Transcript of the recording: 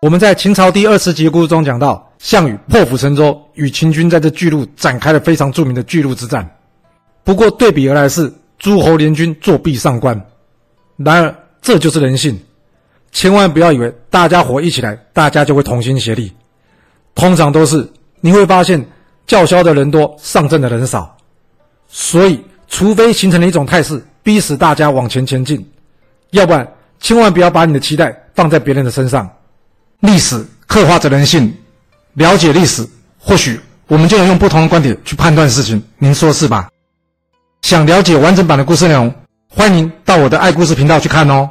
我们在秦朝第二十集故事中讲到，项羽破釜沉舟，与秦军在这巨鹿展开了非常著名的巨鹿之战。不过对比而来是诸侯联军作壁上观。然而这就是人性，千万不要以为大家伙一起来，大家就会同心协力。通常都是你会发现叫嚣的人多，上阵的人少。所以，除非形成了一种态势，逼使大家往前前进，要不然千万不要把你的期待放在别人的身上。历史刻画着人性，了解历史，或许我们就能用不同的观点去判断事情。您说是吧？想了解完整版的故事内容，欢迎到我的爱故事频道去看哦。